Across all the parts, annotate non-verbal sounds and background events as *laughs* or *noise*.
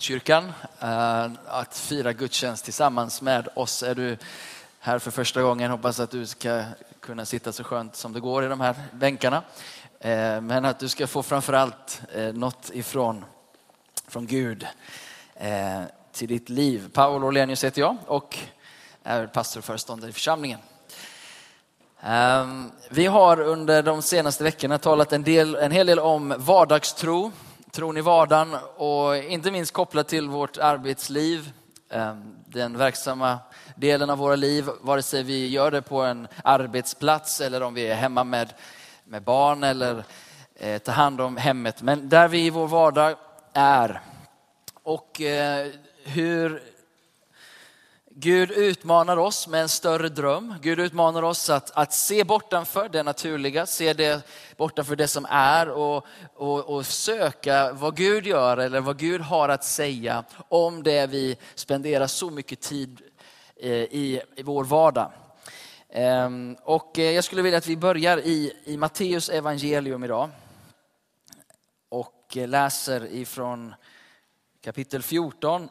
kyrkan eh, att fira gudstjänst tillsammans med oss. Är du här för första gången hoppas att du ska kunna sitta så skönt som det går i de här bänkarna. Eh, men att du ska få framförallt eh, något ifrån från Gud till ditt liv. Paul Orlenius heter jag och är pastor och föreståndare i församlingen. Ehm, vi har under de senaste veckorna talat en, del, en hel del om vardagstro, tron i vardagen och inte minst kopplat till vårt arbetsliv, ehm, den verksamma delen av våra liv, vare sig vi gör det på en arbetsplats eller om vi är hemma med, med barn eller eh, tar hand om hemmet. Men där vi i vår vardag är. Och eh, hur Gud utmanar oss med en större dröm. Gud utmanar oss att, att se bortanför det naturliga, se det bortanför det som är och, och, och, söka vad Gud gör eller vad Gud har att säga om det vi spenderar så mycket tid eh, i, i vår vardag. Ehm, och eh, jag skulle vilja att vi börjar i, i Matteus evangelium idag. Och eh, läser ifrån kapitel 14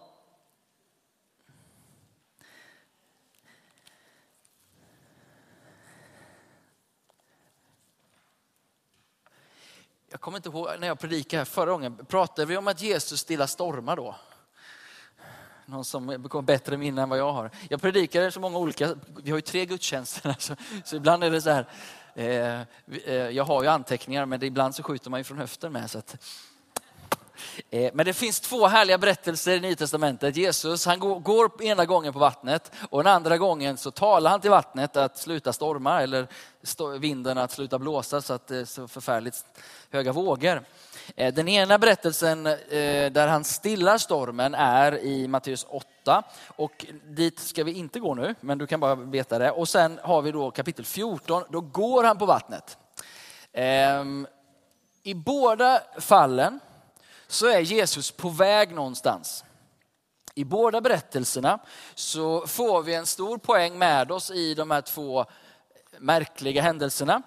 Jag kommer inte ihåg när jag predikade här förra gången, pratade vi om att Jesus stillar stormar då? Någon som kommer bättre minne än vad jag har. Jag predikade så många olika, vi har ju tre gudstjänster, *laughs* så, så ibland är det så här, eh, eh jag har ju anteckningar men ibland så skjuter man ju från höften med. Så att, Eh, men det finns två härliga berättelser i Nya Testamentet. Jesus han går ena gången på vattnet och den andra gången så talar han till vattnet att sluta storma eller vinden att sluta blåsa så att det är så förfärligt höga vågor. Eh, den ena berättelsen eh, där han stillar stormen är i Matteus 8 och dit ska vi inte gå nu, men du kan bara veta det. Och sen har vi då kapitel 14, då går han på vattnet. Ehm, I båda fallen så är Jesus på väg någonstans. I båda berättelserna så får vi en stor poäng med oss i de här två märkliga händelserna.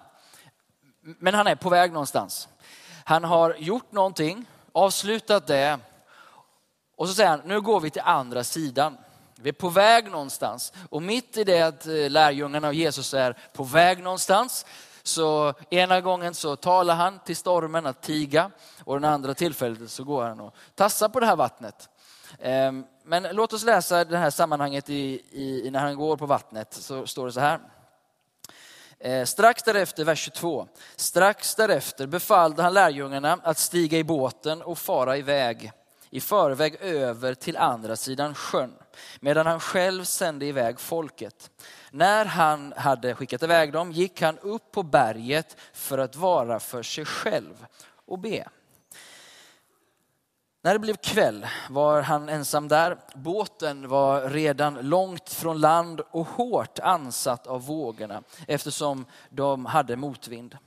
Men han är på väg någonstans. Han har gjort någonting, avslutat det och så säger han, nu går vi till andra sidan. Vi är på väg någonstans och mitt i det att eh, lärjungarna och Jesus är på väg någonstans så ena gången så talar han till stormen att tiga och den andra tillfället så går han och tassar på det här vattnet. Ehm, men låt oss läsa det här sammanhanget i, i, när han går på vattnet. Så står det så här. Ehm, strax därefter, vers 22. Strax därefter befallde han lärjungarna att stiga i båten och fara iväg i förväg över till andra sidan sjön, medan han själv sände iväg folket. När han hade skickat iväg dem gick han upp på berget för att vara för sig själv och be. När det blev kväll var han ensam där. Båten var redan långt från land och hårt ansatt av vågorna eftersom de hade motvind.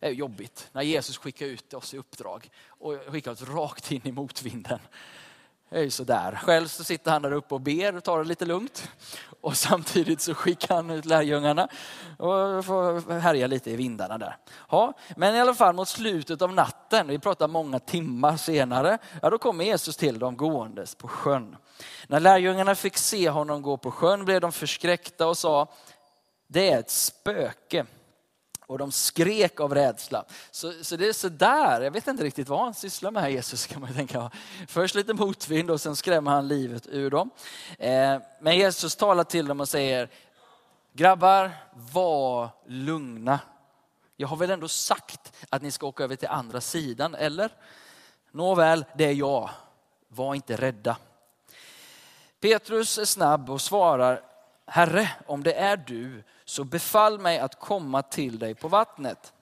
Det är jobbigt när Jesus skickar ut oss i uppdrag och skickar oss rakt in i motvinden. Det är ju sådär. Själv så sitter han där uppe och ber och tar det lite lugnt. Och samtidigt så skickar han ut lärjungarna och får härja lite i vindarna där. Ja, men i alla fall mot slutet av natten, vi pratar många timmar senare, ja, då kommer Jesus till dem gåendes på sjön. När lärjungarna fick se honom gå på sjön blev de förskräckta och sa, det är ett spöke och de skrek av rädsla. Så, så det är sådär, jag vet inte riktigt vad han sysslar med här Jesus kan man tänka. Först lite motvind och sen skrämmer han livet ur dem. Eh, men Jesus talar till dem och säger, grabbar var lugna. Jag har väl ändå sagt att ni ska åka över till andra sidan, eller? Nåväl, det är jag. Var inte rädda. Petrus är snabb och svarar, Herre, om det är du, så befall mig att komma till dig på vattnet.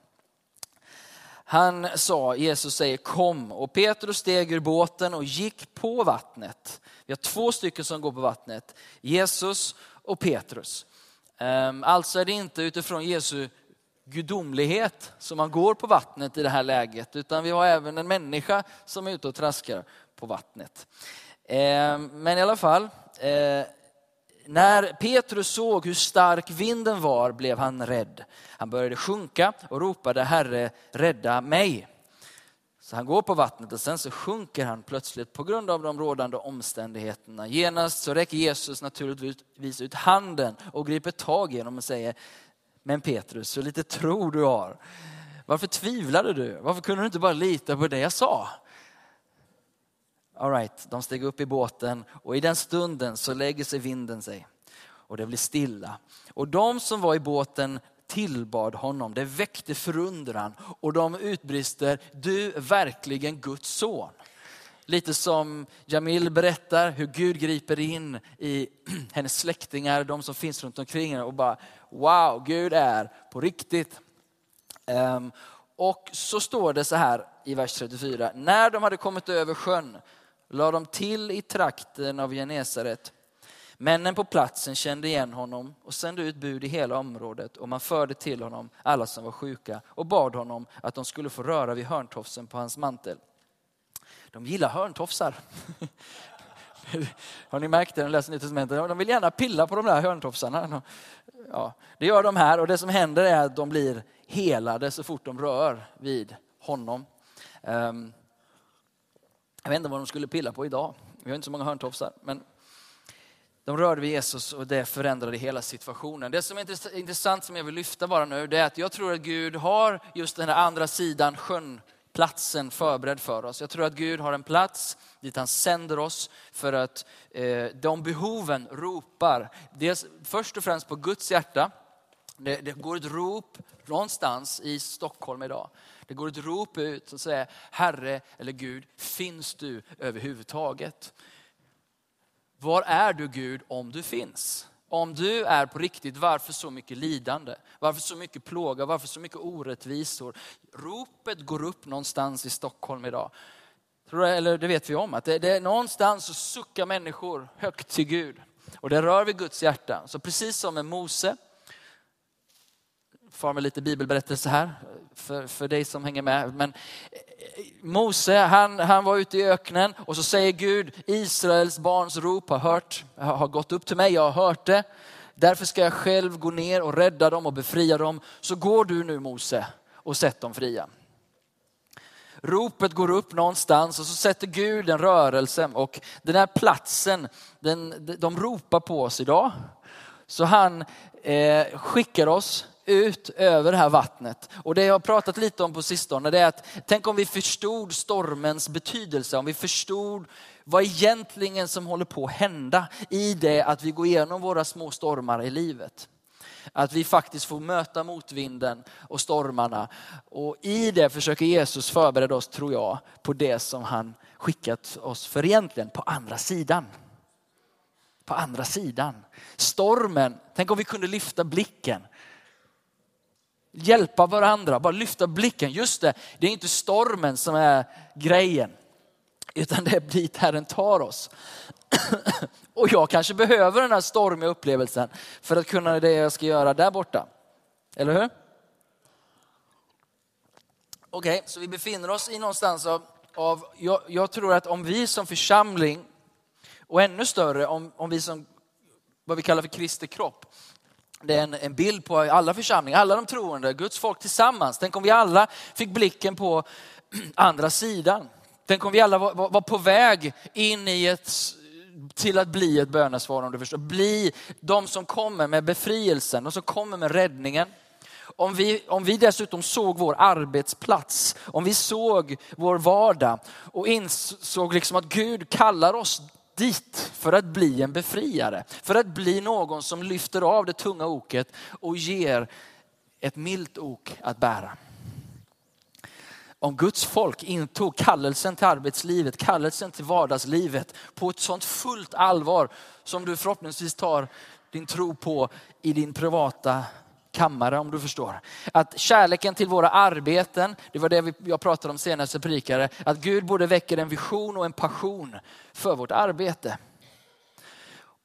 Han sa, Jesus säger kom och Petrus steg ur båten och gick på vattnet. Vi har två stycken som går på vattnet, Jesus och Petrus. Ehm, alltså är det inte utifrån Jesu gudomlighet som man går på vattnet i det här läget, utan vi har även en människa som är ute och traskar på vattnet. Ehm, men i alla fall, eh, när Petrus såg hur stark vinden var blev han rädd. Han började sjunka och ropade Herre, rädda mig. Så han går på vattnet och sen så sjunker han plötsligt på grund av de rådande omständigheterna. Genast så räcker Jesus naturligtvis ut handen och griper tag i honom och säger, men Petrus, så lite tro du har. Varför tvivlade du? Varför kunde du inte bara lita på det jag sa? All right, de steg upp i båten och i den stunden så lägger sig vinden sig och det blir stilla. Och de som var i båten tillbad honom. Det väckte förundran och de utbrister, du är verkligen Guds son. Lite som Jamil berättar hur Gud griper in i *clears throat* hennes släktingar, de som finns runt omkring henne och bara wow, Gud är på riktigt. Um, och så står det så här i vers 34. När de hade kommit över sjön lade de till i trakten av Genesaret. Männen på platsen kände igen honom och sände ut bud i hela området och man förde till honom alla som var sjuka och bad honom att de skulle få röra vid hörntofsen på hans mantel. De gillar hörntofsar. *laughs* Har ni märkt det när ni läser Nya Testamentet? De vill gärna pilla på de där hörntofsarna. Ja, det gör de här och det som händer är att de blir helade så fort de rör vid honom. Ehm, jag vet inte vad de skulle pilla på idag. Vi har inte så många hörntofsar. Men de rörde vid Jesus och det förändrade hela situationen. Det som är intressant som jag vill lyfta bara nu, det är att jag tror att Gud har just den här andra sidan sjön platsen förberedd för oss. Jag tror att Gud har en plats dit han sänder oss för att eh, de behoven ropar. Dels, först och främst på Guds hjärta. Alltså, det, det, går ett rop någonstans i Stockholm idag. Det går ett rop ut som säger Herre eller Gud, finns du överhuvudtaget? Var är du Gud om du finns? Om du är på riktigt, varför så mycket lidande? Varför så mycket plåga? Varför så mycket orättvisor? Ropet går upp någonstans i Stockholm idag. Eller det vet vi om, att det, det är någonstans så suckar människor högt till Gud. Och det rör vid Guds hjärta. Så precis som med Mose, far med lite bibelberättelse här för, för dig som hänger med. Men eh, Mose, han, han var ute i öknen och så säger Gud, Israels barns rop har, hört, har gått upp till mig, jag har hört det. Därför ska jag själv gå ner och rädda dem och befria dem. Så går du nu Mose och sätt dem fria. Ropet går upp någonstans och så sätter Gud en rörelse och den här platsen, den, de ropar på oss idag. Så han eh, skickar oss ut över det här vattnet. Och det jag har pratat lite om på sistone, det är att tänk om vi förstod stormens betydelse, om vi förstod vad egentligen som håller på att hända i det att vi går igenom våra små stormar i livet. Att vi faktiskt får möta motvinden och stormarna. Och i det försöker Jesus förbereda oss, tror jag, på det som han skickat oss för egentligen på andra sidan. På andra sidan. Stormen, tänk om vi kunde lyfta blicken hjälpa varandra, bara lyfta blicken. Just det, det är inte stormen som är grejen, utan det är dit Herren tar oss. *clears throat* Och jag kanske behöver den här stormiga upplevelsen för att kunna det jag ska göra där borta. Eller hur? Okej, okay, så vi befinner oss i någonstans av, av jag, jag, tror att om vi som församling och ännu större om, om vi som vad vi kallar för Kristi kropp det är en, en, bild på alla församlingar, alla de troende, Guds folk tillsammans. Tänk om vi alla fick blicken på *clears throat* andra sidan. Tänk om vi alla var, var, var på väg in i ett, till att bli ett bönesvar om du förstår. Bli de som kommer med befrielsen, de som kommer med räddningen. Om vi, om vi dessutom såg vår arbetsplats, om vi såg vår vardag och insåg liksom att Gud kallar oss dit för att bli en befriare. För att bli någon som lyfter av det tunga oket och ger ett milt ok att bära. Om Guds folk intog kallelsen till arbetslivet, kallelsen till vardagslivet på ett sånt fullt allvar som du förhoppningsvis tar din tro på i din privata kammare om du förstår. Att kärleken till våra arbeten, det var det jag pratade om senaste predikare, att Gud både väcker en vision och en passion för vårt arbete.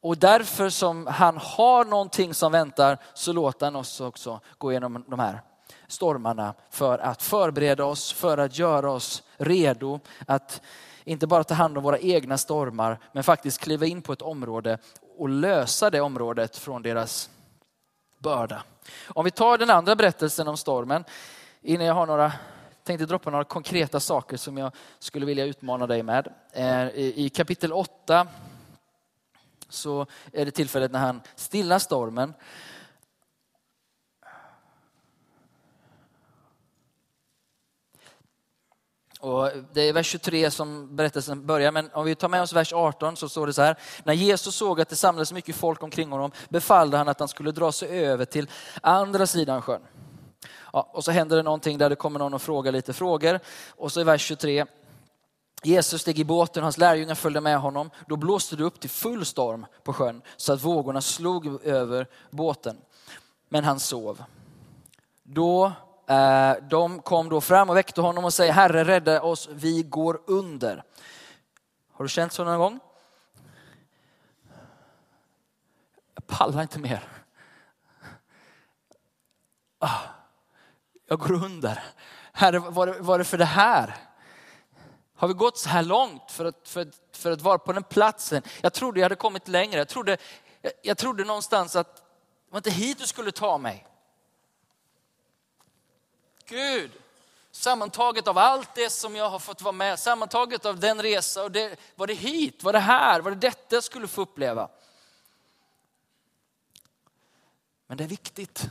Och därför som han har någonting som väntar så låter han oss också gå igenom de här stormarna för att förbereda oss, för att göra oss redo att inte bara ta hand om våra egna stormar men faktiskt kliva in på ett område och lösa det området från deras börda. Om vi tar den andra berättelsen om stormen, innan jag har några tänkte droppa några konkreta saker som jag skulle vilja utmana dig med. Eh, I kapitel 8 så är det tillfället när han stillar stormen. Och det är vers 23 som berättelsen börjar, men om vi tar med oss vers 18 så står det så här. När Jesus såg att det samlades mycket folk omkring honom befallde han att han skulle dra sig över till andra sidan sjön. Ja, och så händer det någonting där det kommer någon och frågar lite frågor. Och så i vers 23. Jesus steg i båten och hans lärjungar följde med honom. Då blåste det upp till full storm på sjön så att vågorna slog över båten. Men han sov. Då Eh, de kom då fram och väckte honom och säger, Herre rädda oss, vi går under. Har du känt så någon gång? Jag pallar inte mer. Ah, jag går under. Herre, var det, var det för det här? Har vi gått så här långt för att, för, för att vara på den platsen? Jag trodde jag hade kommit längre. Jag trodde, jag, jag trodde någonstans att det var inte hit du skulle ta mig. Gud, sammantaget av allt det som jag har fått vara med, sammantaget av den resa och det, var det hit, var det här, var det detta jag skulle få uppleva? Men det är viktigt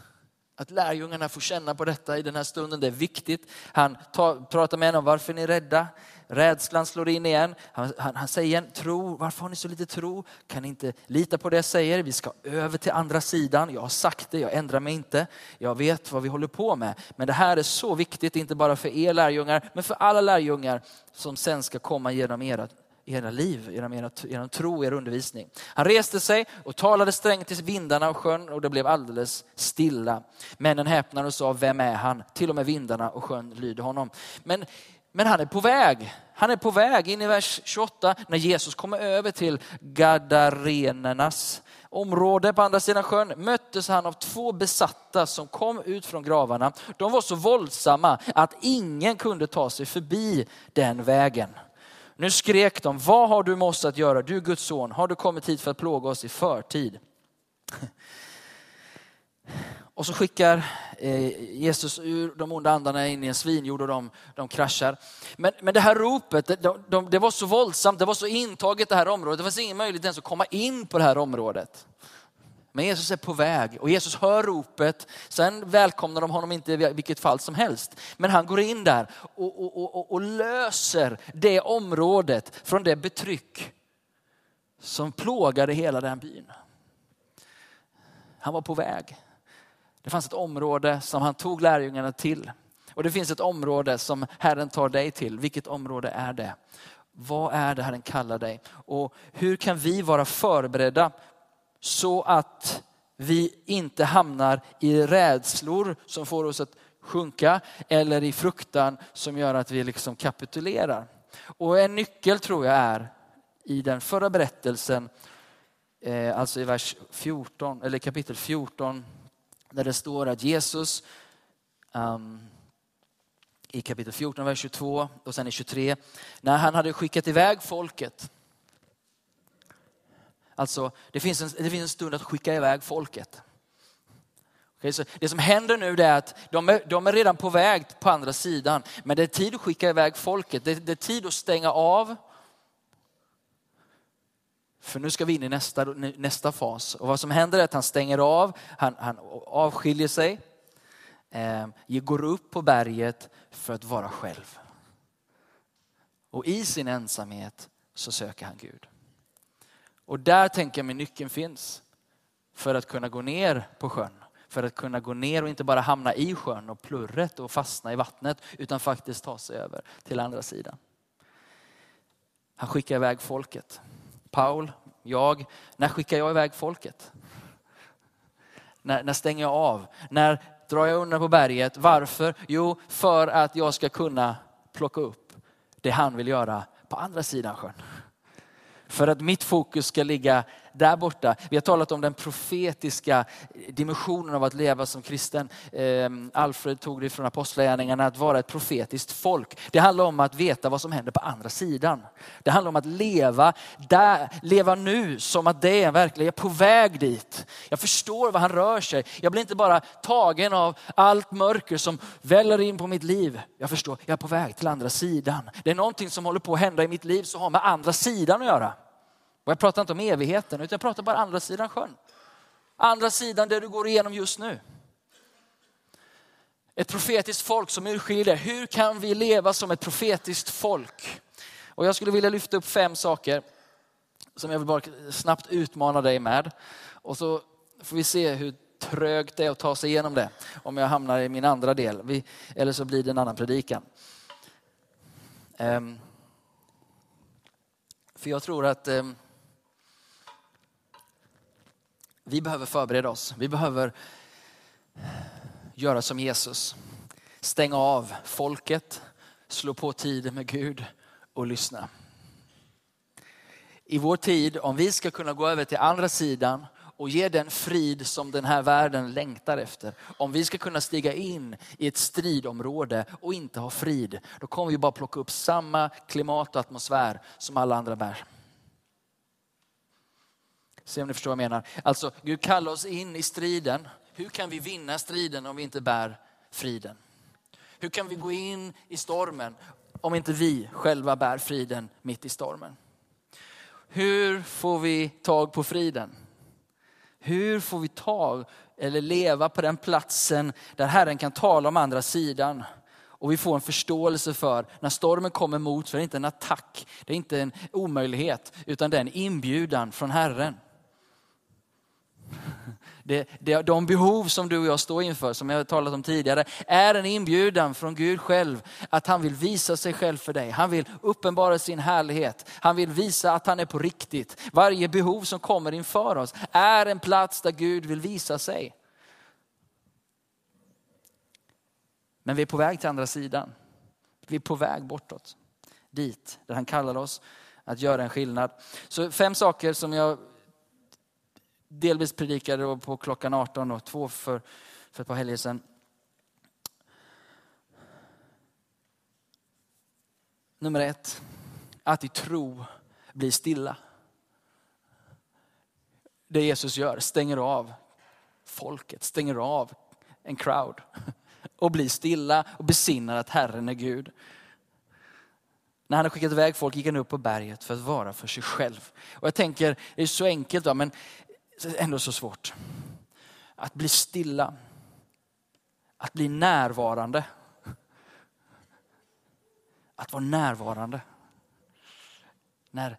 att lärjungarna får känna på detta i den här stunden. Det är viktigt. Han tar, pratar med dem, varför ni är rädda? Rädslan slår in igen. Han, han, han, säger igen, tro, varför har ni så lite tro? Kan ni inte lita på det jag säger? Vi ska över till andra sidan. Jag har sagt det, jag ändrar mig inte. Jag vet vad vi håller på med. Men det här är så viktigt, inte bara för er lärjungar, men för alla lärjungar som sen ska komma genom era era liv, genom era, genom tro, er undervisning. Han reste sig och talade strängt till vindarna och sjön och det blev alldeles stilla. Männen häpnade och sa, vem är han? Till och med vindarna och sjön lyder honom. Men, men han är på väg. Han är på väg in i vers 28 när Jesus kommer över till Gadarenernas område på andra sidan sjön möttes han av två besatta som kom ut från gravarna. De var så våldsamma att ingen kunde ta sig förbi den vägen. Nu skrek de, vad har du med oss att göra, du Guds son? Har du kommit hit för att plåga oss i förtid? *laughs* Och så skickar eh, Jesus ur de onda andarna in i en svinjord och de, de kraschar. Men, men det här ropet, det, de, det var så våldsamt, det var så intaget det här området. Det fanns ingen möjlighet ens att komma in på det här området. Men Jesus är på väg och Jesus hör ropet. Sen välkomnar de honom inte i vilket fall som helst. Men han går in där och, och, och, och löser det området från det betryck som plågade hela den byn. Han var på väg. Det fanns ett område som han tog lärjungarna till. Och det finns ett område som Herren tar dig till. Vilket område är det? Vad är det Herren kallar dig? Och hur kan vi vara förberedda så att vi inte hamnar i rädslor som får oss att sjunka eller i fruktan som gör att vi liksom kapitulerar. Och en nyckel tror jag är i den förra berättelsen, eh, alltså i vers 14, eller kapitel 14, där det står att Jesus um, i kapitel 14, vers 22 och sen i 23, när han hade skickat iväg folket Alltså, det finns, en, det finns en stund att skicka iväg folket. Okay, så det som händer nu är att de är, de är redan på väg på andra sidan, men det är tid att skicka iväg folket. Det, det är tid att stänga av. För nu ska vi in i nästa, nästa fas. Och vad som händer är att han stänger av, han, han avskiljer sig, eh, går upp på berget för att vara själv. Och i sin ensamhet så söker han Gud. Och där tänker jag mig nyckeln finns. För att kunna gå ner på sjön. För att kunna gå ner och inte bara hamna i sjön och plurret och fastna i vattnet. Utan faktiskt ta sig över till andra sidan. Han skickar iväg folket. Paul, jag, när skickar jag iväg folket? När, när stänger jag av? När drar jag undan på berget? Varför? Jo, för att jag ska kunna plocka upp det han vill göra på andra sidan sjön. För att mitt fokus ska ligga där borta. Vi har talat om den profetiska dimensionen av att leva som kristen. Ehm, Alfred tog det från Apostlagärningarna, att vara ett profetiskt folk. Det handlar om att veta vad som händer på andra sidan. Det handlar om att leva där, leva nu som att det är verkligen, jag är på väg dit. Jag förstår vad han rör sig. Jag blir inte bara tagen av allt mörker som väller in på mitt liv. Jag förstår, jag är på väg till andra sidan. Det är någonting som håller på att hända i mitt liv som har med andra sidan att göra. Och jag pratar inte om evigheten, utan jag pratar bara andra sidan sjön. Andra sidan det du går igenom just nu. Ett profetiskt folk som urskiljer, hur kan vi leva som ett profetiskt folk? Och jag skulle vilja lyfta upp fem saker som jag vill bara snabbt utmana dig med. Och så får vi se hur trögt det är att ta sig igenom det. Om jag hamnar i min andra del. eller så blir det en annan predikan. Um, för jag tror att um, vi behöver förbereda oss. Vi behöver göra som Jesus. Stänga av folket, slå på tiden med Gud och lyssna. I vår tid, om vi ska kunna gå över till andra sidan och ge den frid som den här världen längtar efter. Om vi ska kunna stiga in i ett stridområde och inte ha frid, då kommer vi bara plocka upp samma klimat och atmosfär som alla andra bär. Se om ni förstår vad jag menar. Alltså, Gud kallar oss in i striden. Hur kan vi vinna striden om vi inte bär friden? Hur kan vi gå in i stormen om inte vi själva bär friden mitt i stormen? Hur får vi tag på friden? Hur får vi tag eller leva på den platsen där Herren kan tala om andra sidan? Och vi får en förståelse för när stormen kommer mot, för det är inte en attack, det är inte en omöjlighet, utan det är en inbjudan från Herren. Det, det, de behov som du och jag står inför, som jag har talat om tidigare, är en inbjudan från Gud själv. Att han vill visa sig själv för dig. Han vill uppenbara sin härlighet. Han vill visa att han är på riktigt. Varje behov som kommer inför oss är en plats där Gud vill visa sig. Men vi är på väg till andra sidan. Vi är på väg bortåt. Dit där han kallar oss att göra en skillnad. Så fem saker som jag delvis predikade på klockan 18 och två för, för ett par helger sedan. Nummer ett, att i tro bli stilla. Det Jesus gör, stänger av folket, stänger av en crowd *laughs* och blir stilla och besinnar att Herren är Gud. När han har skickat iväg folk gick han upp på berget för att vara för sig själv. Och jag tänker, det är så enkelt, då, men ändå så svårt. Att bli stilla. Att bli närvarande. Att vara närvarande. När,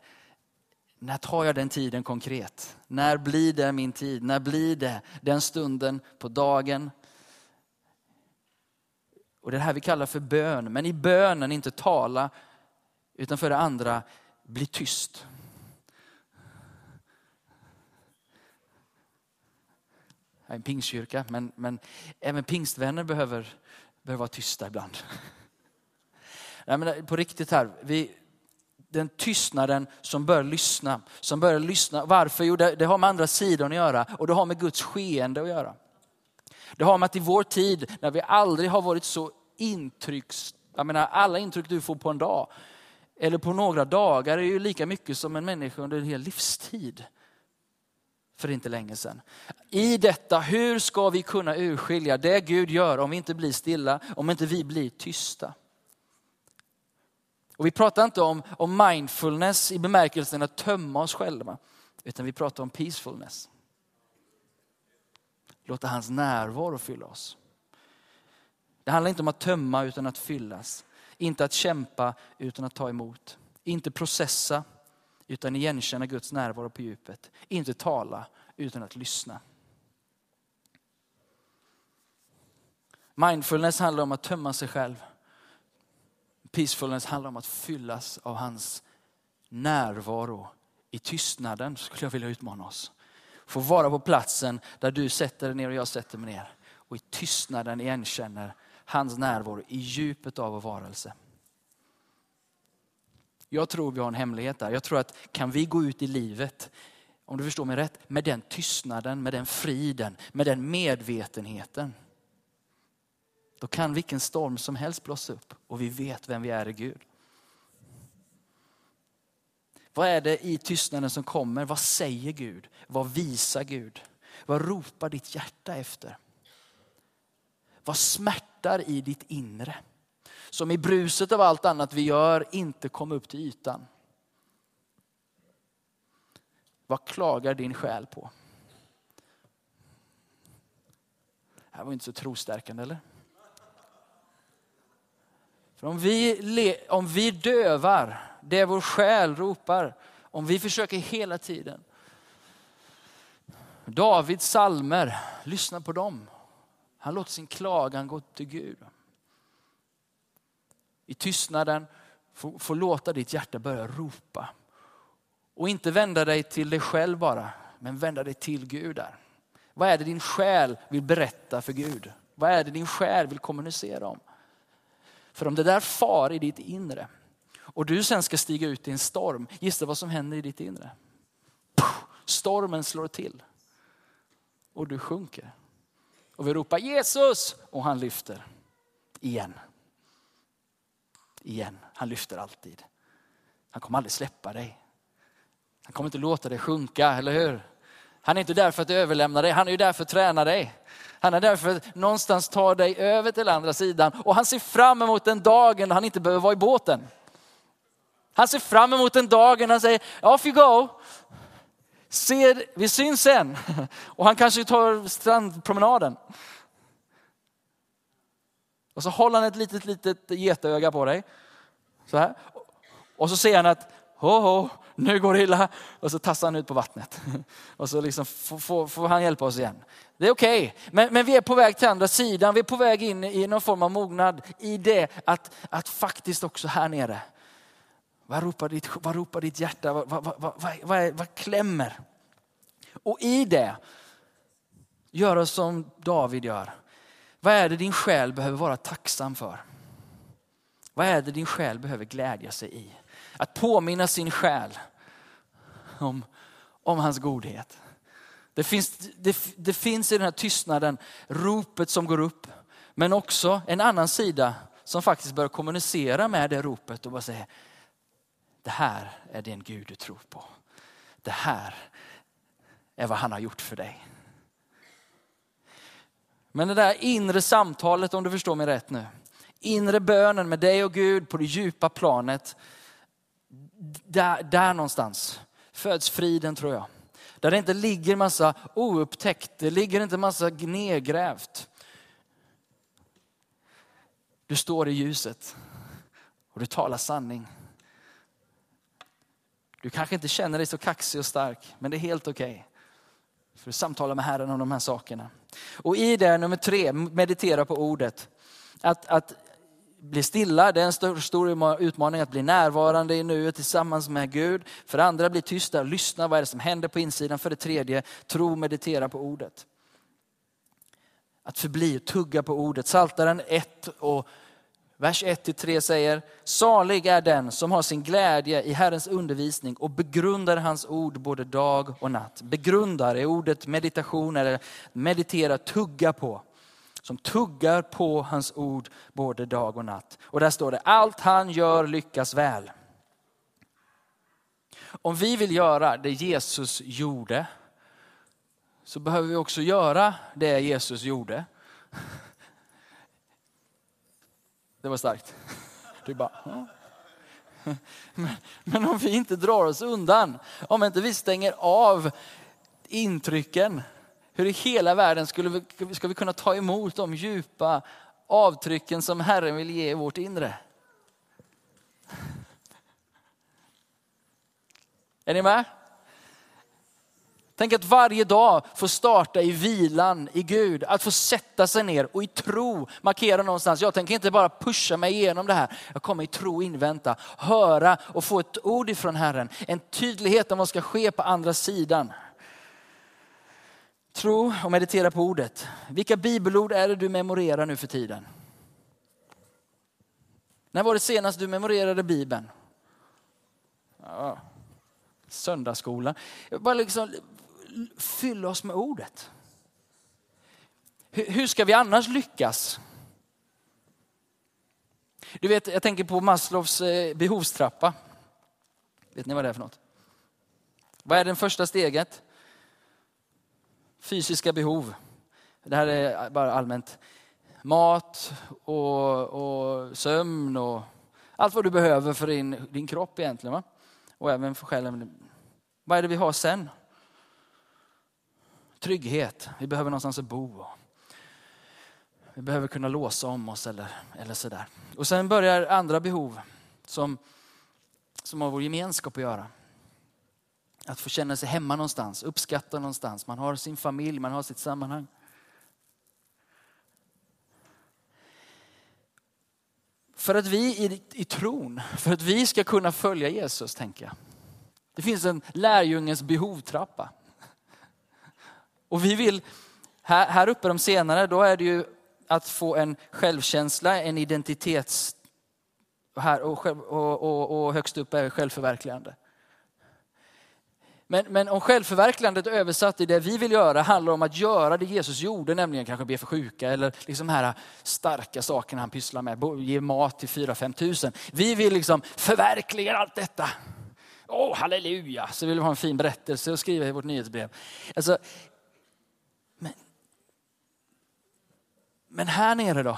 när tar jag den tiden konkret? När blir det min tid? När blir det den stunden på dagen? Och Det är det här vi kallar för bön. Men i bönen inte tala, utan för det andra bli tyst. En pingstkyrka, men, men även pingstvänner behöver, behöver vara tysta ibland. *laughs* Nej, men på riktigt här, vi, den tystnaden som börjar lyssna. Som börjar lyssna. Varför? Jo, det, det har med andra sidan att göra och det har med Guds skeende att göra. Det har med att i vår tid, när vi aldrig har varit så intrycks... Jag menar, alla intryck du får på en dag, eller på några dagar, är ju lika mycket som en människa under en hel livstid för inte länge sedan. I detta, hur ska vi kunna urskilja det Gud gör om vi inte blir stilla, om inte vi blir tysta? Och vi pratar inte om, om mindfulness i bemärkelsen att tömma oss själva, utan vi pratar om peacefulness. Låta hans närvaro fylla oss. Det handlar inte om att tömma utan att fyllas. Inte att kämpa utan att ta emot. Inte processa utan igenkänna Guds närvaro på djupet. Inte tala, utan att lyssna. Mindfulness handlar om att tömma sig själv. Peacefulness handlar om att fyllas av hans närvaro. I tystnaden skulle jag vilja utmana oss. Få vara på platsen där du sätter dig ner och jag sätter mig ner. Och i tystnaden igenkänner hans närvaro i djupet av vår varelse. Jag tror vi har en hemlighet där. Jag tror att kan vi gå ut i livet, om du förstår mig rätt, med den tystnaden, med den friden, med den medvetenheten. Då kan vilken storm som helst blossa upp och vi vet vem vi är i Gud. Vad är det i tystnaden som kommer? Vad säger Gud? Vad visar Gud? Vad ropar ditt hjärta efter? Vad smärtar i ditt inre? Som i bruset av allt annat vi gör inte kom upp till ytan. Vad klagar din själ på? Det här var inte så trostärkande eller? För om vi, om vi dövar det vår själ ropar, om vi försöker hela tiden. Davids salmer, lyssna på dem. Han låter sin klagan gå till Gud. I tystnaden, få, få låta ditt hjärta börja ropa. Och inte vända dig till dig själv bara, men vända dig till Gud där. Vad är det din själ vill berätta för Gud? Vad är det din själ vill kommunicera om? För om det där far i ditt inre och du sen ska stiga ut i en storm, gissa vad som händer i ditt inre? Stormen slår till och du sjunker. Och vi ropar Jesus och han lyfter igen. Igen, han lyfter alltid. Han kommer aldrig släppa dig. Han kommer inte låta dig sjunka, eller hur? Han är inte där för att överlämna dig, han är ju där för att träna dig. Han är där för att någonstans ta dig över till andra sidan och han ser fram emot den dagen då han inte behöver vara i båten. Han ser fram emot den dagen han säger, off you go. Ser, vi syns sen. *laughs* Och han kanske tar strandpromenaden. Och så håller han ett litet, litet getöga på dig. Så här. Och så ser han att, ho, ho, nu går det illa. Och så tassar han ut på vattnet. *laughs* Och så liksom får, får, får han hjälpa oss igen. Det är okej, okay. men, men vi är på väg till andra sidan. Vi är på väg in i någon form av mognad i det att, att faktiskt också här nere. Vad ropar ditt, vad ropar ditt hjärta? Vad, vad, vad, vad, vad, vad klämmer? Och i det, göra som David gör. Vad är det din själ behöver vara tacksam för? Vad är det din själ behöver glädja sig i? Att påminna sin själ om, om hans godhet. Det finns, det, det finns i den här tystnaden ropet som går upp, men också en annan sida som faktiskt börjar kommunicera med det ropet och bara säga, det här är den Gud du tror på. Det här är vad han har gjort för dig. Men det där inre samtalet, om du förstår mig rätt nu. Inre bönen med dig och Gud på det djupa planet. Där, där någonstans föds friden tror jag. Där det inte ligger massa oupptäckt, det ligger inte massa nedgrävt. Du står i ljuset och du talar sanning. Du kanske inte känner dig så kaxig och stark, men det är helt okej. Okay. För att samtala med Herren om de här sakerna. Och i det, nummer tre, meditera på ordet. Att, att bli stilla, det är en stor, stor utmaning att bli närvarande i nuet tillsammans med Gud. För det andra, bli tysta, lyssna, vad är det som händer på insidan? För det tredje, tro, meditera på ordet. Att förbli, och tugga på ordet. Saltaren 1 och Vers 1-3 säger, salig är den som har sin glädje i Herrens undervisning och begrundar hans ord både dag och natt. Begrundar är ordet meditation eller meditera, tugga på. Som tuggar på hans ord både dag och natt. Och där står det, allt han gör lyckas väl. Om vi vill göra det Jesus gjorde, så behöver vi också göra det Jesus gjorde. Det var starkt. Du bara, ja. men, men om vi inte drar oss undan, om inte vi stänger av intrycken, hur i hela världen skulle vi, ska vi kunna ta emot de djupa avtrycken som Herren vill ge i vårt inre? Är ni med? Tänk att varje dag få starta i vilan i Gud. Att få sätta sig ner och i tro markera någonstans. Jag tänker inte bara pusha mig igenom det här. Jag kommer i tro invänta, höra och få ett ord ifrån Herren. En tydlighet om vad ska ske på andra sidan. Tro och meditera på ordet. Vilka bibelord är det du memorerar nu för tiden? När var det senast du memorerade Bibeln? Ja. söndagsskolan. Bara liksom fylla oss med ordet. Hur ska vi annars lyckas? Du vet, jag tänker på Maslows eh, behovstrappa. Vet ni vad det är för något? Vad är det första steget? Fysiska behov. Det här är bara allmänt. Mat och, och sömn och allt vad du behöver för din, din kropp egentligen. Va? Och även för själen. Vad är det vi har sen? Trygghet. Vi behöver någonstans att bo. Vi behöver kunna låsa om oss eller, eller sådär. Och sen börjar andra behov som, som har vår gemenskap att göra. Att få känna sig hemma någonstans, uppskatta någonstans. Man har sin familj, man har sitt sammanhang. För att vi i, i tron, för att vi ska kunna följa Jesus, tänker jag. Det finns en lärjungens behovtrappa. Och vi vill, här, här uppe de senare, då är det ju att få en självkänsla, en identitets... Och, här, och, och, och, och högst upp är självförverkligande. Men, men om självförverkligandet översatt i det vi vill göra handlar om att göra det Jesus gjorde, nämligen kanske be för sjuka eller liksom här starka sakerna han pysslar med, ge mat till 4-5 tusen. Vi vill liksom förverkliga allt detta. Åh, oh, halleluja! Så vill vi ha en fin berättelse och skriva i vårt nyhetsbrev. Alltså, men här nere då?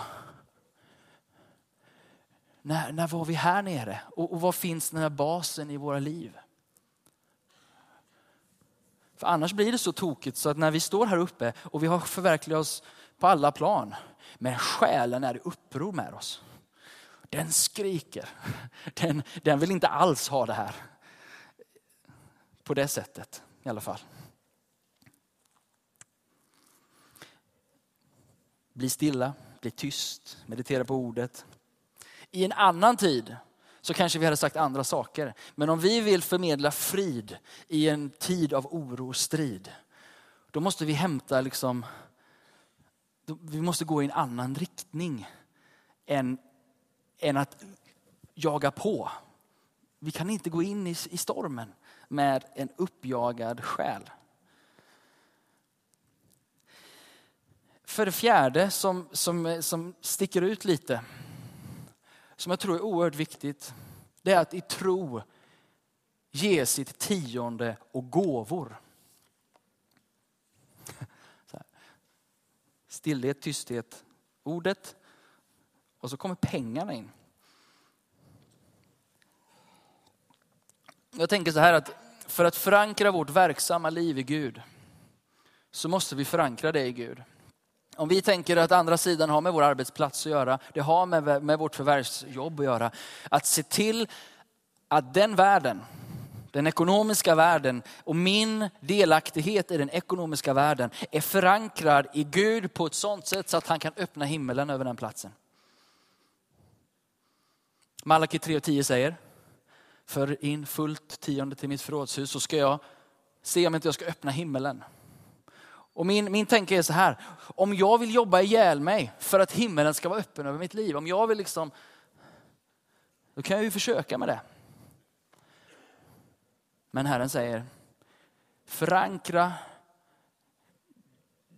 När, när var vi här nere? Och, och vad finns den här basen i våra liv? För annars blir det så tokigt så att när vi står här uppe och vi har förverkligat oss på alla plan, men själen är i uppror med oss. Den skriker. Den, den vill inte alls ha det här. På det sättet i alla fall. Bli stilla, bli tyst, meditera på ordet. I en annan tid så kanske vi hade sagt andra saker. Men om vi vill förmedla frid i en tid av oro och strid, då måste vi hämta liksom, vi måste gå i en annan riktning än, än att jaga på. Vi kan inte gå in i, i stormen med en uppjagad själ. För det fjärde som, som, som sticker ut lite, som jag tror är oerhört viktigt, det är att i tro ge sitt tionde och gåvor. Stillhet, tysthet, ordet och så kommer pengarna in. Jag tänker så här att för att förankra vårt verksamma liv i Gud så måste vi förankra det i Gud. Om vi tänker att andra sidan har med vår arbetsplats att göra, det har med, med vårt förvärvsjobb att göra. Att se till att den världen, den ekonomiska världen och min delaktighet i den ekonomiska världen är förankrad i Gud på ett sånt sätt så att han kan öppna himmelen över den platsen. Malaki 3.10 säger, för in fullt tionde till mitt förrådshus så ska jag se om inte jag ska öppna himmelen och min, min tanke är så här, om jag vill jobba ihjäl mig för att himmelen ska vara öppen över mitt liv, om jag vill liksom, då kan jag ju försöka med det. Men Herren säger, förankra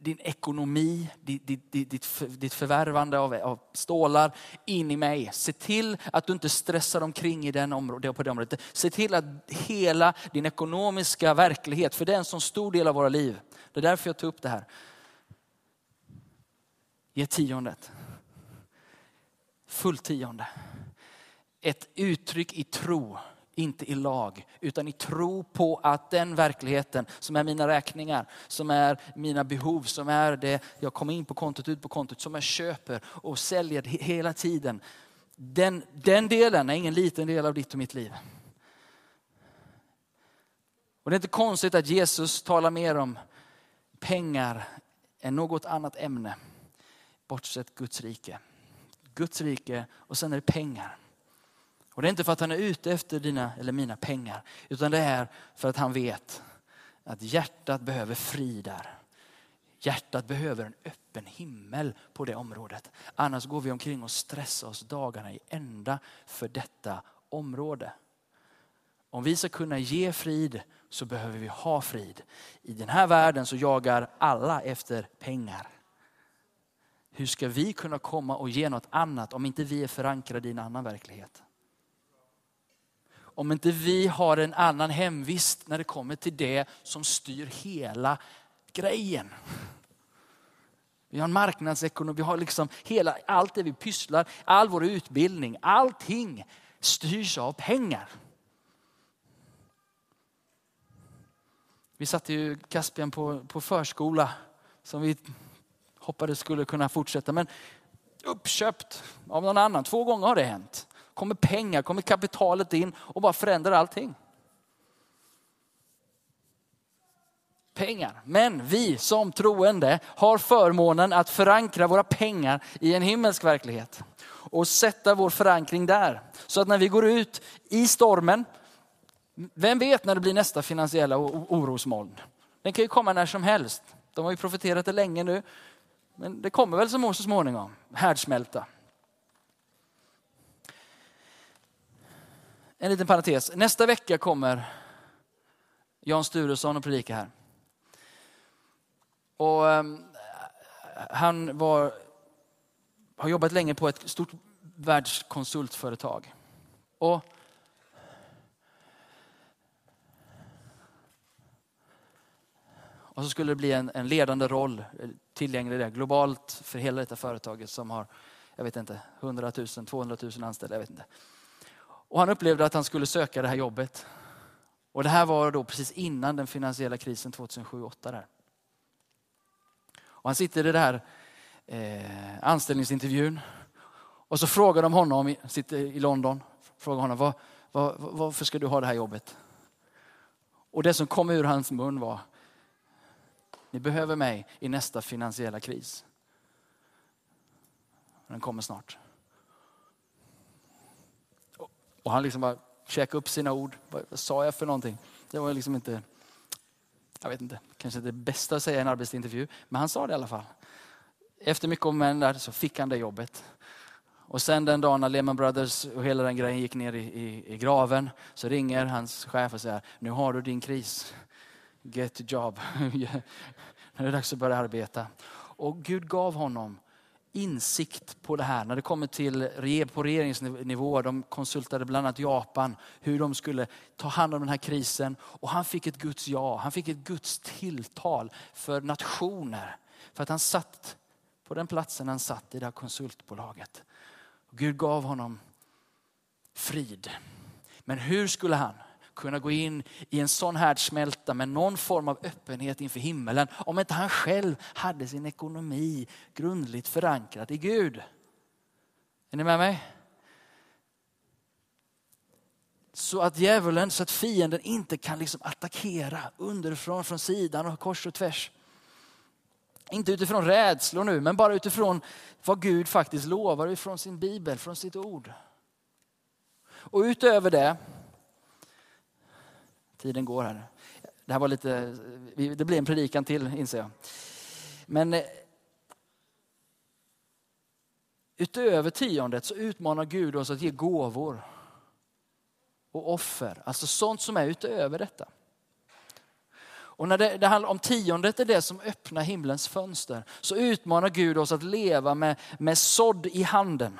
din ekonomi, ditt, ditt, ditt, ditt förvärvande av, av stålar in i mig. Se till att du inte stressar omkring i den område, på det området. Se till att hela din ekonomiska verklighet, för det är en så stor del av våra liv. Det är därför jag tog upp det här. Ge tiondet. Fullt tionde. Ett uttryck i tro inte i lag, utan i tro på att den verkligheten som är mina räkningar, som är mina behov, som är det jag kommer in på kontot, ut på kontot, som jag köper och säljer hela tiden. Den, den delen är ingen liten del av ditt och mitt liv. Och det är inte konstigt att Jesus talar mer om pengar än något annat ämne, bortsett Guds rike. Guds rike och sen är det pengar. Och det är inte för att han är ute efter dina eller mina pengar, utan det är för att han vet att hjärtat behöver frid där. Hjärtat behöver en öppen himmel på det området. Annars går vi omkring och stressar oss dagarna i ända för detta område. Om vi ska kunna ge frid så behöver vi ha frid. I den här världen så jagar alla efter pengar. Hur ska vi kunna komma och ge något annat om inte vi är förankrade i en annan verklighet? Om inte vi har en annan hemvist när det kommer till det som styr hela grejen. Vi har en marknadsekonomi, vi har liksom hela, allt det vi pysslar, all vår utbildning, allting styrs av pengar. Vi satte ju Caspian på, på förskola som vi hoppades skulle kunna fortsätta. Men uppköpt av någon annan. Två gånger har det hänt. Kommer pengar, kommer kapitalet in och bara förändrar allting. Pengar. Men vi som troende har förmånen att förankra våra pengar i en himmelsk verklighet. Och sätta vår förankring där. Så att när vi går ut i stormen, vem vet när det blir nästa finansiella orosmoln? Den kan ju komma när som helst. De har ju profeterat det länge nu. Men det kommer väl så småningom, härdsmälta. En liten parentes. Nästa vecka kommer Jan Sturesson och predika här. Och um, han var, har jobbat länge på ett stort världskonsultföretag. Och Och så skulle det bli en, en ledande roll eh, tillgänglig där, globalt för hela detta företaget som har, jag vet inte, 100 000, 200 000 anställda. Jag vet inte. Och han upplevde att han skulle söka det här jobbet. Och det här var då precis innan den finansiella krisen 2007-2008. Och han sitter i den här eh, anställningsintervjun och så frågar de honom, sitter i London, frågar honom var, var, varför ska du ha det här jobbet? Och det som kom ur hans mun var, ni behöver mig i nästa finansiella kris. Den kommer snart. Och han liksom bara käkade upp sina ord. Vad sa jag för någonting? Det var liksom inte, jag vet inte, kanske det bästa att säga i en arbetsintervju. Men han sa det i alla fall. Efter mycket om där så fick han det jobbet. Och sen den dagen när Lehman Brothers och hela den grejen gick ner i, i, i graven så ringer hans chef och säger, nu har du din kris. Get a job. *laughs* nu är det dags att börja arbeta. Och Gud gav honom insikt på det här när det kommer till på regeringsnivå. De konsultade bland annat Japan hur de skulle ta hand om den här krisen. Och han fick ett Guds ja, han fick ett Guds tilltal för nationer. För att han satt på den platsen han satt i det här konsultbolaget. Gud gav honom frid. Men hur skulle han kunna gå in i en sån härdsmälta med någon form av öppenhet inför himmelen om inte han själv hade sin ekonomi grundligt förankrad i Gud. Är ni med mig? Så att djävulen, så att fienden inte kan liksom attackera underifrån, från sidan och kors och tvärs. Inte utifrån rädslor nu, men bara utifrån vad Gud faktiskt lovar ifrån sin bibel, från sitt ord. Och utöver det Tiden går här. Det här var lite, det blir en predikan till inser jag. Men eh, utöver tiondet så utmanar Gud oss att ge gåvor och offer. Alltså sånt som är utöver detta. Och när det, det handlar om tiondet är det som öppnar himlens fönster så utmanar Gud oss att leva med, med sådd i handen.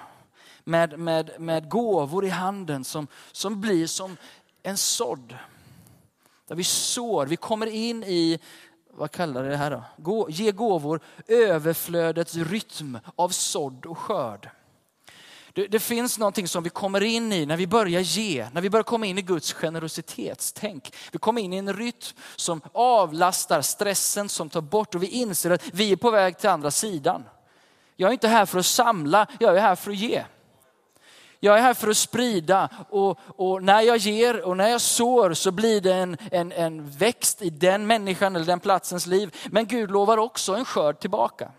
Med, med, med gåvor i handen som, som blir som en sådd. Där vi sår, vi kommer in i, vad kallar det här då? Gå, ge gåvor, överflödets rytm av sådd och skörd. Det, det, finns någonting som vi kommer in i när vi börjar ge, när vi börjar komma in i Guds generositetstänk. Vi kommer in i en rytm som avlastar stressen, som tar bort och vi inser att vi är på väg till andra sidan. Jag är inte här för att samla, jag är här för att ge. Jag är här för att sprida och, och, när jag ger och när jag sår så blir det en, en, en växt i den människan eller den platsens liv. Men Gud lovar också en skörd tillbaka.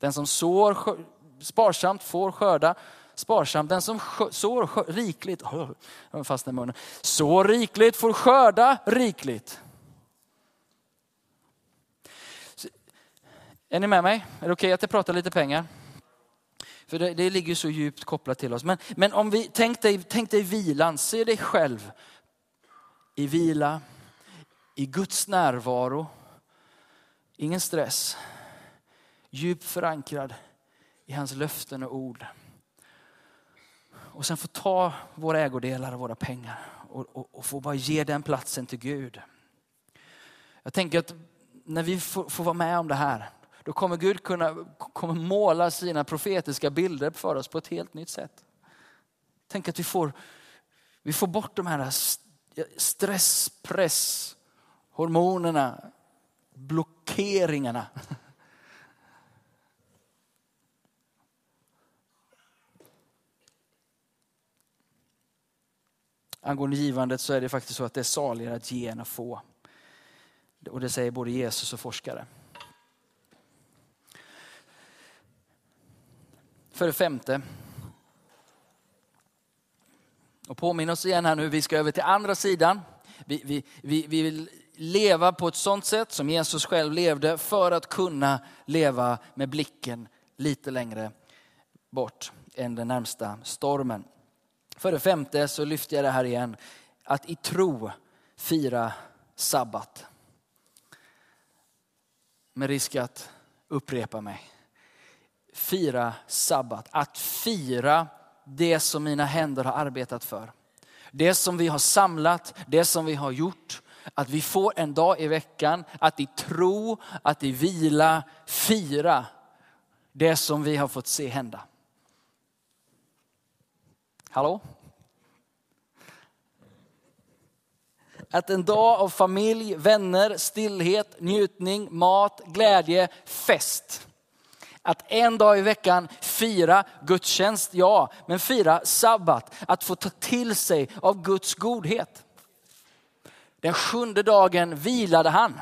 Den som sår sparsamt får skörda sparsamt. Den som sår rikligt, *laughs* fast i munnen, sår rikligt får skörda rikligt. Är ni med mig? Är det okej okay att jag pratar lite pengar? För det, det ligger så djupt kopplat till oss. Men, men om vi, tänk dig, tänk dig vilan, se dig själv i vila, i Guds närvaro. Ingen stress. Djupt förankrad i hans löften och ord. Och sen få ta våra ägodelar och våra pengar och, och, och få bara ge den platsen till Gud. Jag tänker att när vi får, får vara med om det här, då kommer Gud kunna kommer måla sina profetiska bilder för oss på ett helt nytt sätt. Tänk att vi får, vi får bort de här stress, press, hormonerna, blockeringarna. Angående givandet så är det faktiskt så att det är saligare att ge än att få. Och det säger både Jesus och forskare. För det femte. Och påminn oss igen här nu, vi ska över till andra sidan. Vi, vi, vi, vi vill leva på ett sånt sätt som Jesus själv levde för att kunna leva med blicken lite längre bort än den närmsta stormen. För det femte så lyfter jag det här igen, att i tro fira sabbat. Med risk att upprepa mig. Fira sabbat, att fira det som mina händer har arbetat för. Det som vi har samlat, det som vi har gjort. Att vi får en dag i veckan att i tro, att i vila fira det som vi har fått se hända. Hallå? Att en dag av familj, vänner, stillhet, njutning, mat, glädje, fest. Att en dag i veckan fira gudstjänst, ja, men fira sabbat. Att få ta till sig av Guds godhet. Den sjunde dagen vilade han.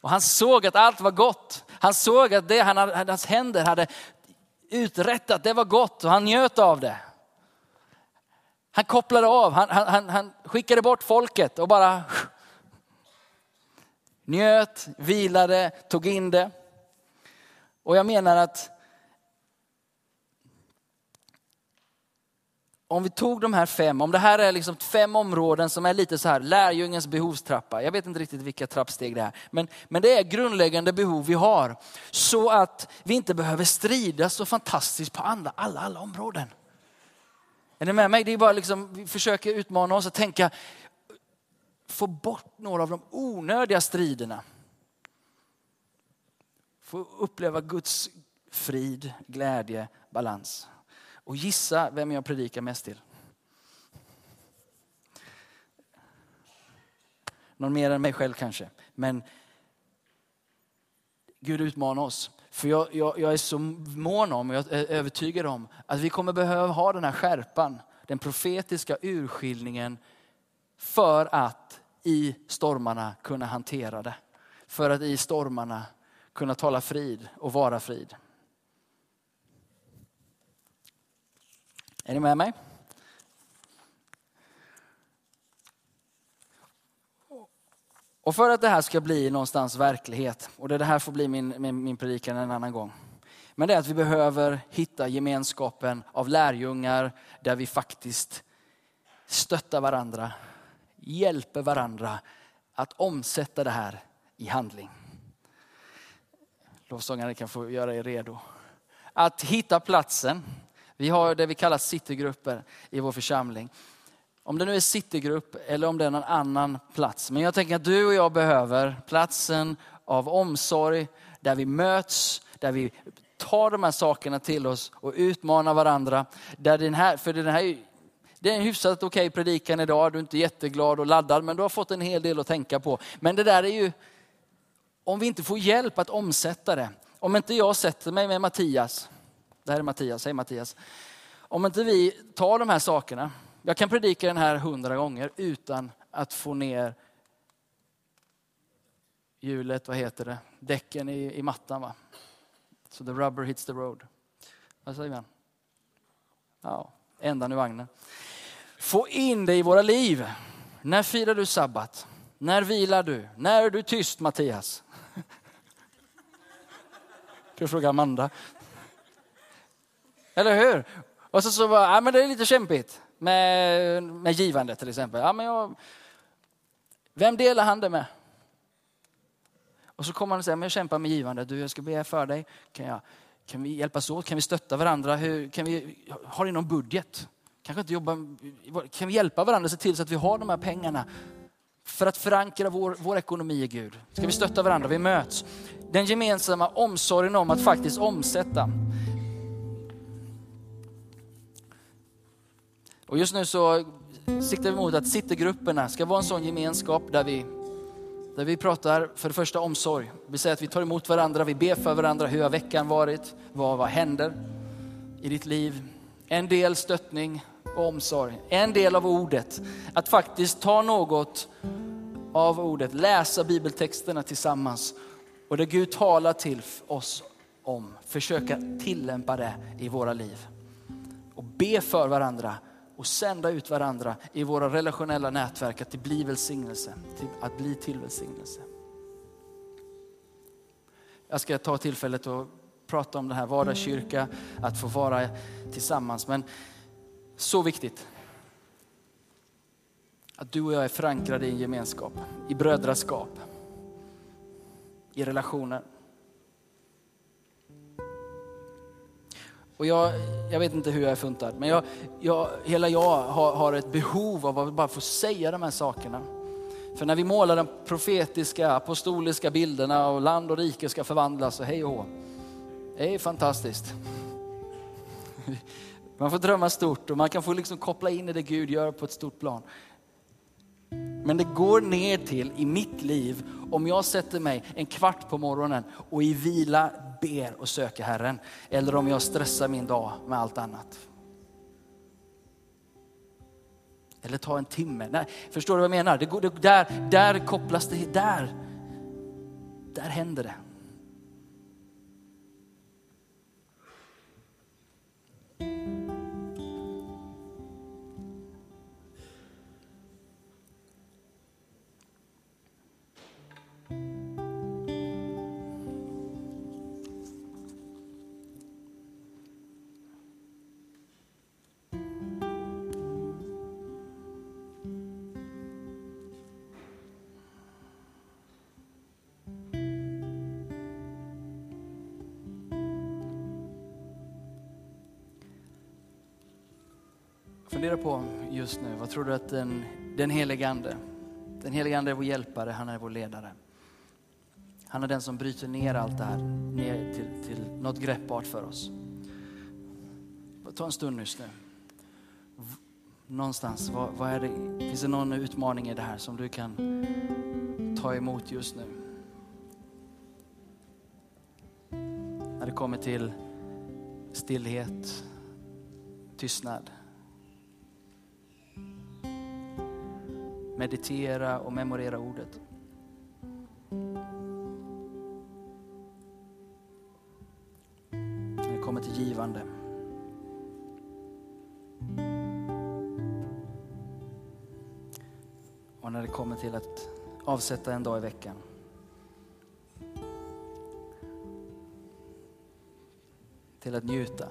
Och han såg att allt var gott. Han såg att det han, hans händer hade uträttat, det var gott och han njöt av det. Han kopplade av, han, han, han skickade bort folket och bara njöt, vilade, tog in det. Och jag menar att om vi tog de här fem, om det här är liksom fem områden som är lite så här lärjungens behovstrappa. Jag vet inte riktigt vilka trappsteg det är. Men, men det är grundläggande behov vi har. Så att vi inte behöver strida så fantastiskt på alla, alla, alla områden. Är ni med mig? Det är bara liksom, vi försöker utmana oss att tänka, få bort några av de onödiga striderna. Få uppleva Guds frid, glädje, balans. Och gissa vem jag predikar mest till. Någon mer än mig själv kanske. Men Gud utmanar oss. För jag, jag, jag är så mån om, och jag är övertygad om, att vi kommer behöva ha den här skärpan, den profetiska urskiljningen för att i stormarna kunna hantera det. För att i stormarna kunna tala frid och vara frid. Är ni med mig? Och för att det här ska bli någonstans verklighet, och det här får bli min, min, min predikan en annan gång. Men det är att vi behöver hitta gemenskapen av lärjungar där vi faktiskt stöttar varandra, hjälper varandra att omsätta det här i handling. Lovsångare kan få göra er redo. Att hitta platsen. Vi har det vi kallar citygrupper i vår församling. Om det nu är citygrupp eller om det är någon annan plats. Men jag tänker att du och jag behöver platsen av omsorg där vi möts, där vi tar de här sakerna till oss och utmanar varandra. Där den här, för den här det är en hyfsat okej okay predikan idag, du är inte jätteglad och laddad men du har fått en hel del att tänka på. Men det där är ju, om vi inte får hjälp att omsätta det, om inte jag sätter mig med Mattias, det här är Mattias, säg Mattias. Om inte vi tar de här sakerna, jag kan predika den här hundra gånger utan att få ner hjulet, vad heter det, däcken i, i mattan. Va? Så the rubber hits the road. Vad säger man? Ja, ändan ur vagnen. Få in det i våra liv. När firar du sabbat? När vilar du? När är du tyst Mattias? Ska du fråga Amanda? Eller hur? Och så, så bara, ja, men det är lite kämpigt med, med givande till exempel. Ja, men jag, Vem delar han det med? Och så kommer han och säger, men jag kämpar med givande. Du, jag ska be för dig. Kan, jag, kan vi hjälpas åt? Kan vi stötta varandra? Hur, kan vi, har ni någon budget? Kanske inte jobba, kan vi hjälpa varandra och se till så att vi har de här pengarna för att förankra vår, vår ekonomi i Gud? Ska vi stötta varandra? Vi möts. Den gemensamma omsorgen om att faktiskt omsätta. Och just nu så siktar vi mot att Citygrupperna ska vara en sån gemenskap där vi, där vi pratar för det första omsorg. Vi säger att vi tar emot varandra, vi ber för varandra. Hur har veckan varit? Vad, vad händer i ditt liv? En del stöttning och omsorg. En del av ordet. Att faktiskt ta något av ordet, läsa bibeltexterna tillsammans och det Gud talar till oss om, försöka tillämpa det i våra liv. Och be för varandra och sända ut varandra i våra relationella nätverk att det blir välsignelse, att bli till välsignelse. Jag ska ta tillfället och prata om det här vardagskyrka, att få vara tillsammans. Men så viktigt. Att du och jag är förankrade i en gemenskap, i brödraskap, i relationer. Och jag, jag vet inte hur jag är funtad, men jag, jag, hela jag har, har ett behov av att bara få säga de här sakerna. För när vi målar de profetiska, apostoliska bilderna och land och rike ska förvandlas och hej och hå. Det är fantastiskt. Man får drömma stort och man kan få liksom koppla in i det Gud gör på ett stort plan. Men det går ner till i mitt liv om jag sätter mig en kvart på morgonen och i vila ber och söker Herren. Eller om jag stressar min dag med allt annat. Eller ta en timme. Nej, förstår du vad jag menar? Det går, det, där, där kopplas det, där, där händer det. Fundera på just nu, vad tror du att den, den helige Ande, den helige Ande är vår hjälpare, han är vår ledare. Han är den som bryter ner allt det här ner till, till något greppbart för oss. Ta en stund just nu. Någonstans, vad, vad är det, finns det någon utmaning i det här som du kan ta emot just nu? När det kommer till stillhet, tystnad. Meditera och memorera ordet. När det kommer till givande. Och när det kommer till att avsätta en dag i veckan. Till att njuta.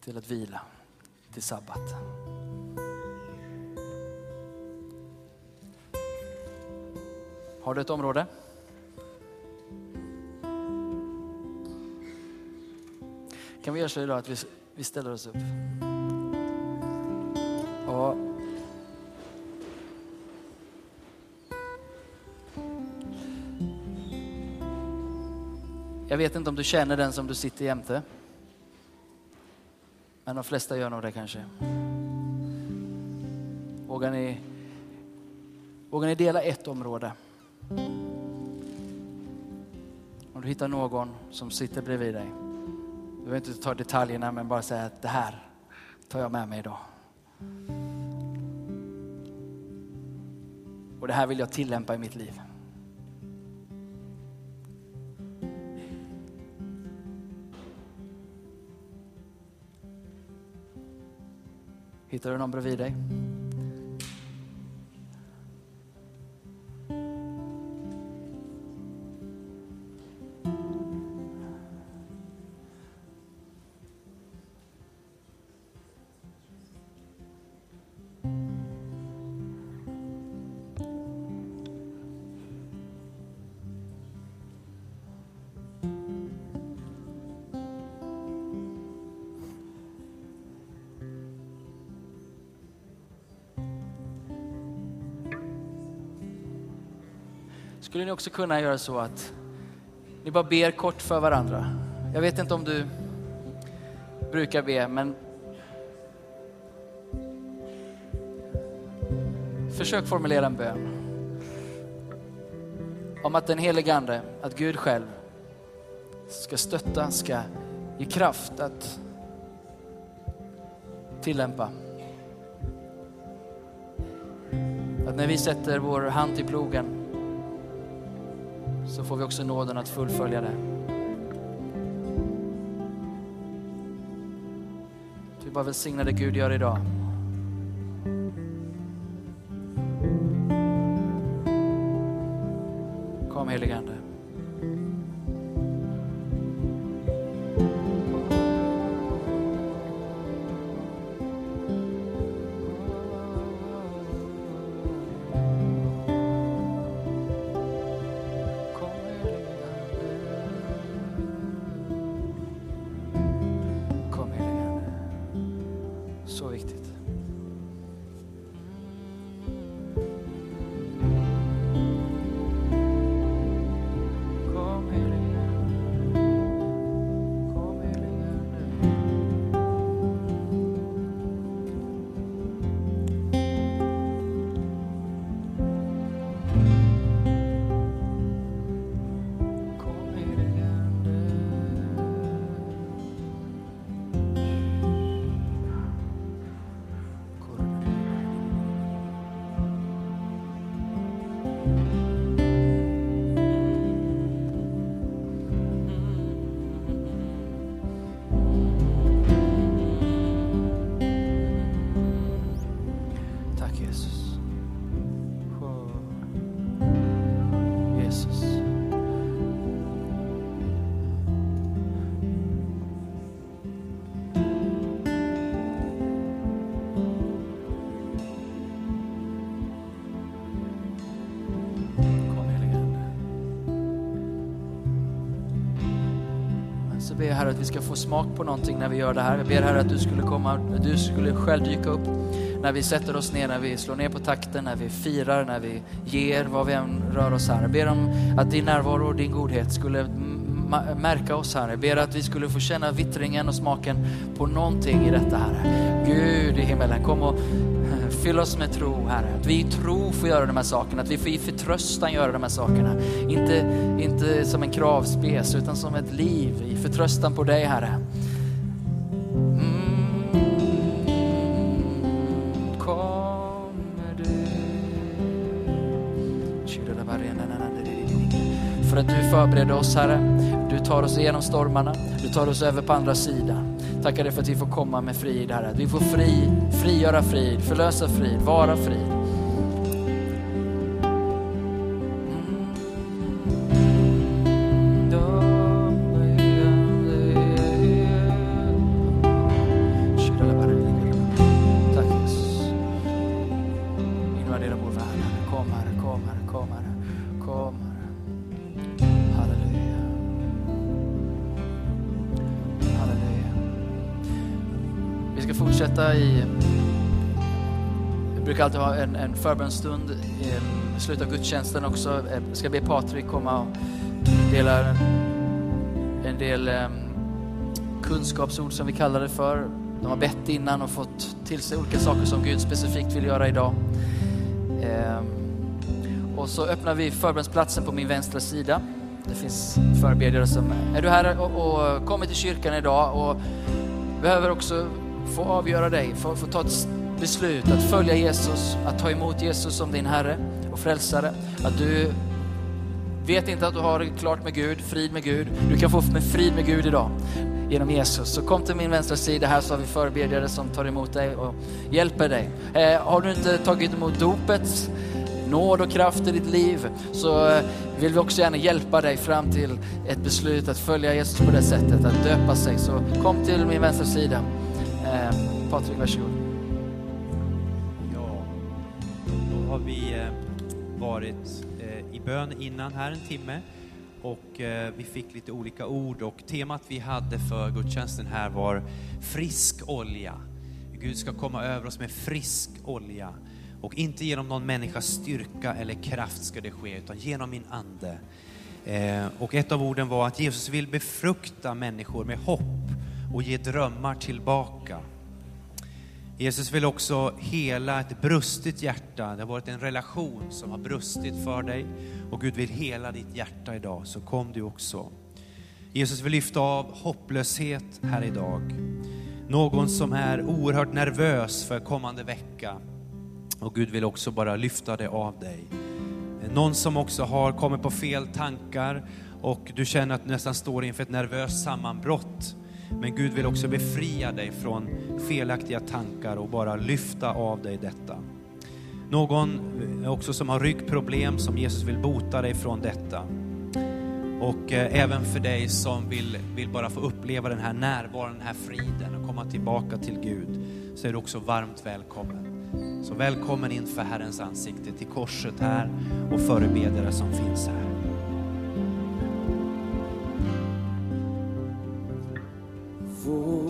Till att vila. Till sabbat. Har du ett område? Kan vi göra så idag att vi, vi ställer oss upp? Och Jag vet inte om du känner den som du sitter jämte. Men de flesta gör nog det kanske. Vågar ni, vågar ni dela ett område? Om du hittar någon som sitter bredvid dig. Du behöver inte ta detaljerna men bara säga att det här tar jag med mig idag. Och det här vill jag tillämpa i mitt liv. Hittar du någon bredvid dig? Skulle ni också kunna göra så att ni bara ber kort för varandra. Jag vet inte om du brukar be, men försök formulera en bön. Om att den helige Ande, att Gud själv ska stötta, ska ge kraft att tillämpa. Att när vi sätter vår hand till plogen så får vi också nåden att fullfölja det. Vi bara välsignar det Gud gör idag. Så ber jag Herre att vi ska få smak på någonting när vi gör det här. Jag ber Herre att du skulle komma, att du skulle själv dyka upp när vi sätter oss ner, när vi slår ner på takten, när vi firar, när vi ger, vad vi än rör oss här. Jag ber om att din närvaro och din godhet skulle märka oss här. Jag ber att vi skulle få känna vittringen och smaken på någonting i detta Herre. Gud i himmelen, kom och fyll oss med tro Herre. Att vi i tro får göra de här sakerna, att vi får i förtröstan göra de här sakerna. Inte, inte som en kravspes utan som ett liv i förtröstan på dig Herre. Mm. För att du förbereder oss Herre. Du tar oss igenom stormarna, du tar oss över på andra sidan. Tackar dig för att vi får komma med frid Herre. Att vi får fri, frigöra frid, förlösa frid, vara frid. Brukar alltid ha en, en förbönstund i ehm, slutet av gudstjänsten också. Jag ska be Patrik komma och dela en, del ehm, kunskapsord som vi kallar det för. De har bett innan och fått till sig olika saker som Gud specifikt vill göra idag. Och så öppnar vi förbönsplatsen på min vänstra sida. Det finns förebedjare som, är du här och, och kommer till kyrkan idag och behöver också få avgöra dig, få, få ta ett beslut att följa Jesus, att ta emot Jesus som din Herre och frälsare. Att du vet inte att du har det klart med Gud, frid med Gud. Du kan få med frid med Gud idag genom Jesus. Så kom till min vänstra sida, här så har vi förebedjare som tar emot dig och hjälper dig. Eh, har du inte tagit emot dopet, nåd och kraft i ditt liv, så eh, vill vi också gärna hjälpa dig fram till ett beslut att följa Jesus på det sättet, att döpa sig. Så kom till min vänstra sida. Eh, Patrik, varsågod. Varit eh, i bön innan här en timme och eh, vi fick lite olika ord och temat vi hade för gudstjänsten här var frisk olja. Gud ska komma över oss med frisk olja. Och inte genom någon människas styrka eller kraft ska det ske, utan genom min ande. Eh, och ett av orden var att Jesus vill befrukta människor med hopp och ge drömmar tillbaka. Jesus vill också hela ett brustet hjärta. Det har varit en relation som har brustit för dig och Gud vill hela ditt hjärta idag, så kom du också. Jesus vill lyfta av hopplöshet här idag. Någon som är oerhört nervös för kommande vecka. Och Gud vill också bara lyfta det av dig. Någon som också har kommit på fel tankar och du känner att du nästan står inför ett nervöst sammanbrott. Men Gud vill också befria dig från felaktiga tankar och bara lyfta av dig detta. Någon också som har ryggproblem, som Jesus vill bota dig från detta. Och eh, även för dig som vill, vill bara få uppleva den här närvaron, den här friden och komma tillbaka till Gud, så är du också varmt välkommen. Så välkommen inför Herrens ansikte till korset här och förebedjare som finns här. Lord.